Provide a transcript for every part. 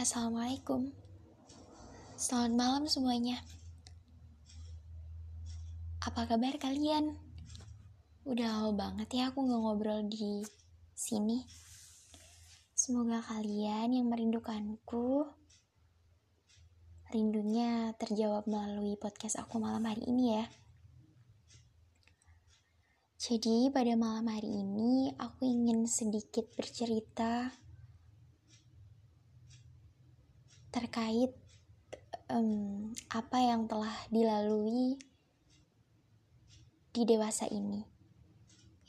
Assalamualaikum. Selamat malam semuanya. Apa kabar kalian? Udah lama banget ya aku gak ngobrol di sini. Semoga kalian yang merindukanku Rindunya terjawab melalui podcast aku malam hari ini ya. Jadi pada malam hari ini aku ingin sedikit bercerita terkait um, apa yang telah dilalui di dewasa ini,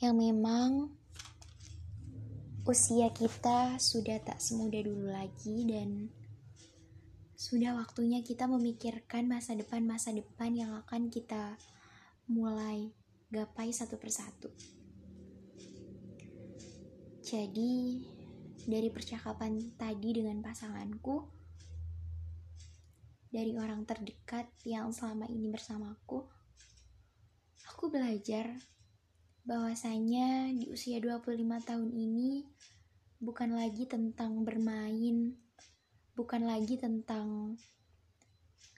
yang memang usia kita sudah tak semuda dulu lagi dan sudah waktunya kita memikirkan masa depan masa depan yang akan kita mulai gapai satu persatu. Jadi dari percakapan tadi dengan pasanganku, dari orang terdekat yang selama ini bersamaku, aku belajar bahwasanya di usia 25 tahun ini bukan lagi tentang bermain, bukan lagi tentang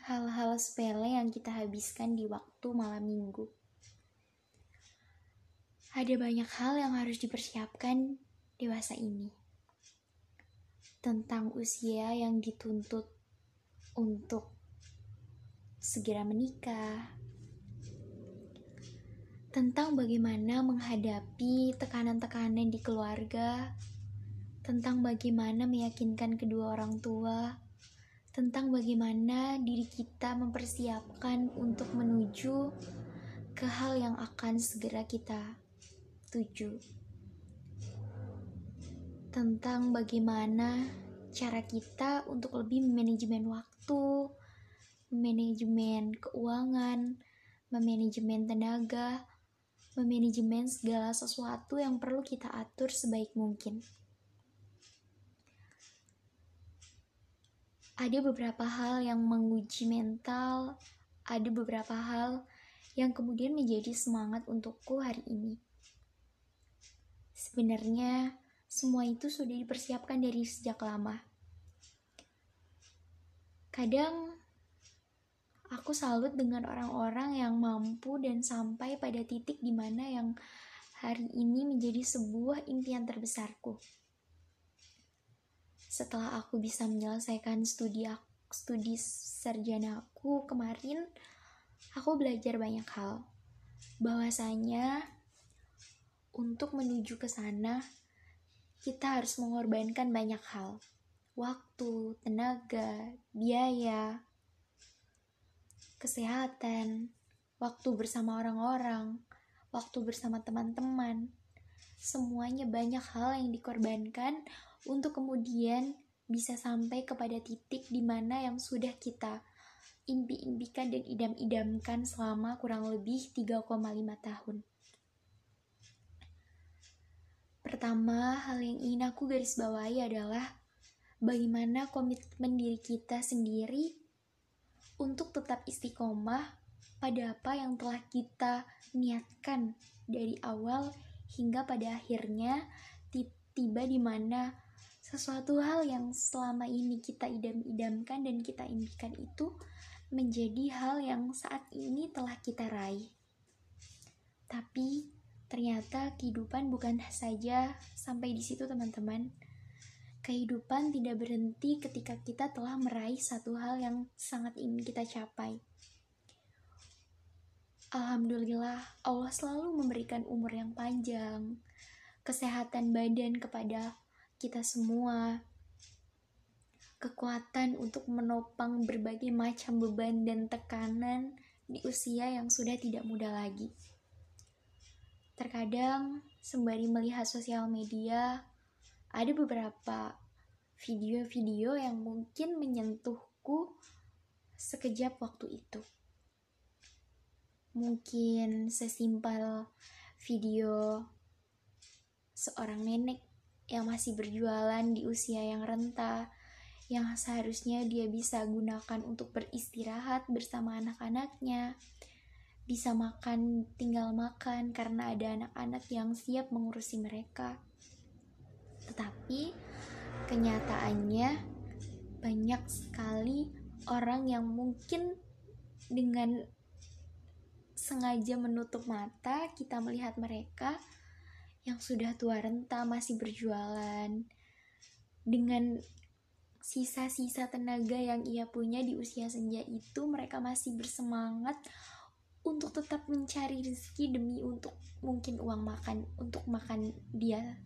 hal-hal sepele yang kita habiskan di waktu malam minggu. Ada banyak hal yang harus dipersiapkan dewasa ini. Tentang usia yang dituntut untuk segera menikah, tentang bagaimana menghadapi tekanan-tekanan di keluarga, tentang bagaimana meyakinkan kedua orang tua, tentang bagaimana diri kita mempersiapkan untuk menuju ke hal yang akan segera kita tuju. Tentang bagaimana cara kita untuk lebih manajemen waktu manajemen keuangan, memanajemen tenaga, memanajemen segala sesuatu yang perlu kita atur sebaik mungkin. Ada beberapa hal yang menguji mental, ada beberapa hal yang kemudian menjadi semangat untukku hari ini. Sebenarnya, semua itu sudah dipersiapkan dari sejak lama Kadang aku salut dengan orang-orang yang mampu dan sampai pada titik di mana yang hari ini menjadi sebuah impian terbesarku. Setelah aku bisa menyelesaikan studi studi sarjana aku kemarin, aku belajar banyak hal. Bahwasanya untuk menuju ke sana, kita harus mengorbankan banyak hal waktu, tenaga, biaya, kesehatan, waktu bersama orang-orang, waktu bersama teman-teman. Semuanya banyak hal yang dikorbankan untuk kemudian bisa sampai kepada titik di mana yang sudah kita impi-impikan dan idam-idamkan selama kurang lebih 3,5 tahun. Pertama, hal yang ingin aku garis bawahi adalah bagaimana komitmen diri kita sendiri untuk tetap istiqomah pada apa yang telah kita niatkan dari awal hingga pada akhirnya tiba di mana sesuatu hal yang selama ini kita idam-idamkan dan kita impikan itu menjadi hal yang saat ini telah kita raih. Tapi ternyata kehidupan bukan saja sampai di situ teman-teman kehidupan tidak berhenti ketika kita telah meraih satu hal yang sangat ingin kita capai. Alhamdulillah, Allah selalu memberikan umur yang panjang, kesehatan badan kepada kita semua, kekuatan untuk menopang berbagai macam beban dan tekanan di usia yang sudah tidak muda lagi. Terkadang, sembari melihat sosial media, ada beberapa video-video yang mungkin menyentuhku sekejap waktu itu. Mungkin sesimpel video seorang nenek yang masih berjualan di usia yang renta, yang seharusnya dia bisa gunakan untuk beristirahat bersama anak-anaknya, bisa makan tinggal makan karena ada anak-anak yang siap mengurusi mereka. Tetapi kenyataannya banyak sekali orang yang mungkin dengan sengaja menutup mata kita melihat mereka yang sudah tua renta masih berjualan dengan sisa-sisa tenaga yang ia punya di usia senja itu mereka masih bersemangat untuk tetap mencari rezeki demi untuk mungkin uang makan untuk makan dia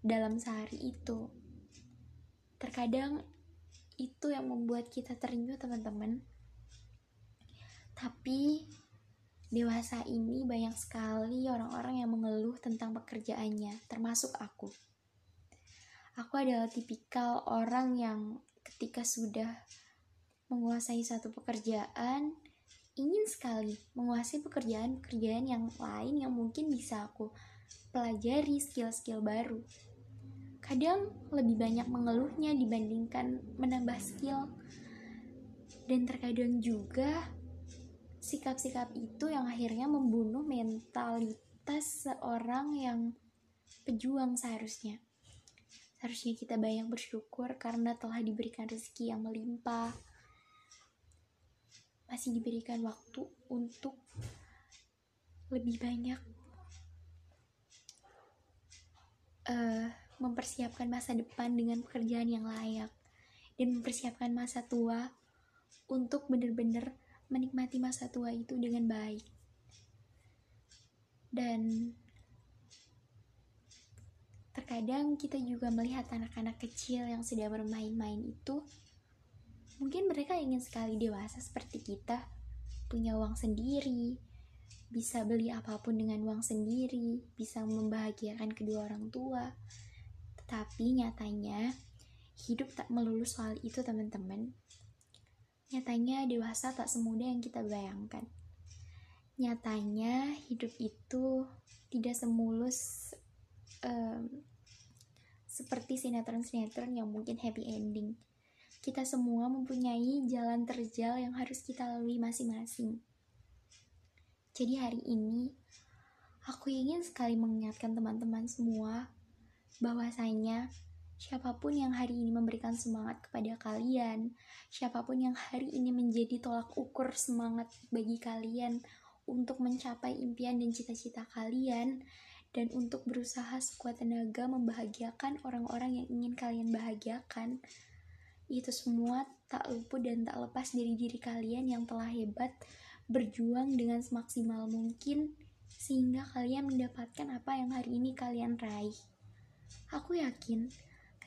dalam sehari itu. Terkadang itu yang membuat kita terenyuh teman-teman. Tapi dewasa ini banyak sekali orang-orang yang mengeluh tentang pekerjaannya termasuk aku. Aku adalah tipikal orang yang ketika sudah menguasai satu pekerjaan, ingin sekali menguasai pekerjaan-pekerjaan yang lain yang mungkin bisa aku pelajari skill-skill baru. Kadang lebih banyak mengeluhnya dibandingkan menambah skill. Dan terkadang juga sikap-sikap itu yang akhirnya membunuh mentalitas seorang yang pejuang seharusnya. Harusnya kita banyak bersyukur karena telah diberikan rezeki yang melimpah. Masih diberikan waktu untuk lebih banyak uh, mempersiapkan masa depan dengan pekerjaan yang layak dan mempersiapkan masa tua untuk benar-benar menikmati masa tua itu dengan baik. Dan Terkadang kita juga melihat anak-anak kecil yang sedang bermain-main itu, mungkin mereka ingin sekali dewasa seperti kita, punya uang sendiri, bisa beli apa pun dengan uang sendiri, bisa membahagiakan kedua orang tua. Tetapi nyatanya, hidup tak melulu soal itu teman-teman. Nyatanya dewasa tak semudah yang kita bayangkan. Nyatanya hidup itu tidak semulus um, seperti sinetron-sinetron yang mungkin happy ending. Kita semua mempunyai jalan terjal yang harus kita lalui masing-masing. Jadi hari ini, aku ingin sekali mengingatkan teman-teman semua bahwasanya siapa pun yang hari ini memberikan semangat kepada kalian, siapa pun yang hari ini menjadi tolak ukur semangat bagi kalian untuk mencapai impian dan cita-cita kalian, dan untuk berusaha sekuat tenaga membahagiakan orang-orang yang ingin kalian bahagiakan. Itu semua tak luput dan tak lepas dari diri kalian yang telah hebat berjuang dengan semaksimal mungkin sehingga kalian mendapatkan apa yang hari ini kalian raih. Aku yakin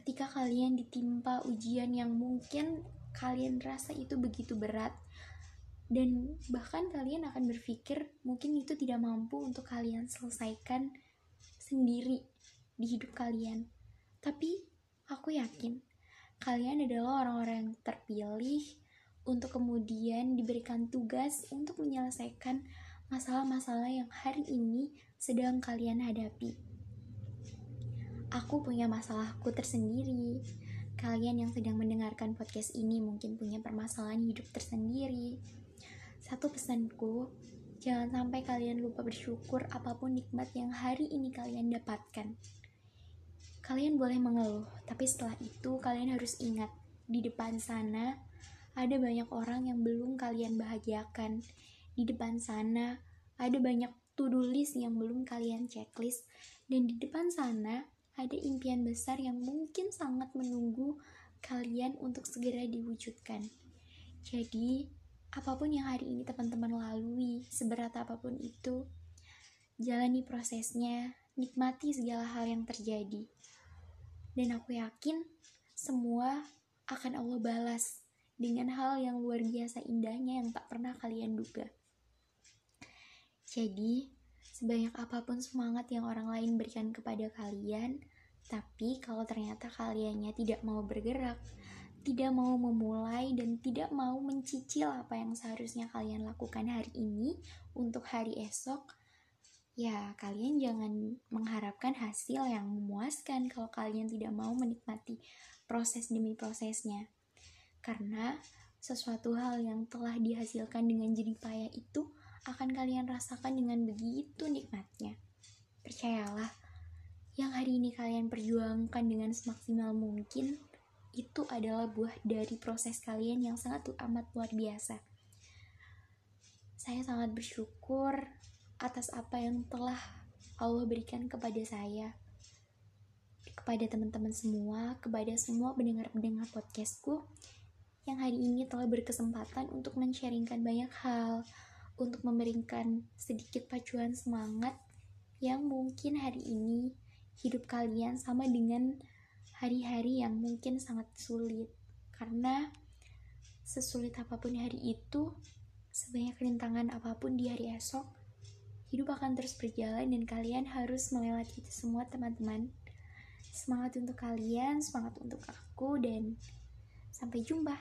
ketika kalian ditimpa ujian yang mungkin kalian rasa itu begitu berat dan bahkan kalian akan berpikir mungkin itu tidak mampu untuk kalian selesaikan sendiri di hidup kalian. Tapi aku yakin kalian adalah orang-orang yang terpilih untuk kemudian diberikan tugas untuk menyelesaikan masalah-masalah yang hari ini sedang kalian hadapi. Aku punya masalahku tersendiri. Kalian yang sedang mendengarkan podcast ini mungkin punya permasalahan hidup tersendiri. Satu pesanku, Jangan sampai kalian lupa bersyukur apa pun nikmat yang hari ini kalian dapatkan. Kalian boleh mengeluh, tapi setelah itu kalian harus ingat, di depan sana ada banyak orang yang belum kalian bahagiakan. Di depan sana ada banyak to-do list yang belum kalian checklist. Dan di depan sana ada impian besar yang mungkin sangat menunggu kalian untuk segera diwujudkan. Jadi, apa pun yang hari ini teman-teman lalui, seberat apa pun itu, jalani prosesnya, nikmati segala hal yang terjadi. Dan aku yakin semua akan Allah balas dengan hal yang luar biasa indahnya yang tak pernah kalian duga. Jadi, sebanyak apa pun semangat yang orang lain berikan kepada kalian, tapi kalau ternyata kaliannya tidak mau bergerak, tidak mau memulai dan tidak mau mencicil apa yang seharusnya kalian lakukan hari ini untuk hari esok, ya kalian jangan mengharapkan hasil yang memuaskan kalau kalian tidak mau menikmati proses demi prosesnya. Karena sesuatu hal yang telah dihasilkan dengan jerih payah itu akan kalian rasakan dengan begitu nikmatnya. Percayalah, yang hari ini kalian perjuangkan dengan semaksimal mungkin, itu adalah buah dari proses kalian yang sangat amat luar biasa. Saya sangat bersyukur atas apa yang telah Allah berikan kepada saya, kepada teman-teman semua, kepada semua pendengar-pendengar podcastku yang hari ini telah berkesempatan untuk men-sharingkan banyak hal, untuk memberikan sedikit pacuan semangat yang mungkin hari ini hidup kalian sama dengan hari-hari yang mungkin sangat sulit. Karena sesulit apa pun hari itu sebanyak rintangan apa pun di hari esok hidup akan terus berjalan dan kalian harus melewati itu semua teman-teman. Semangat untuk kalian semangat untuk aku dan sampai jumpa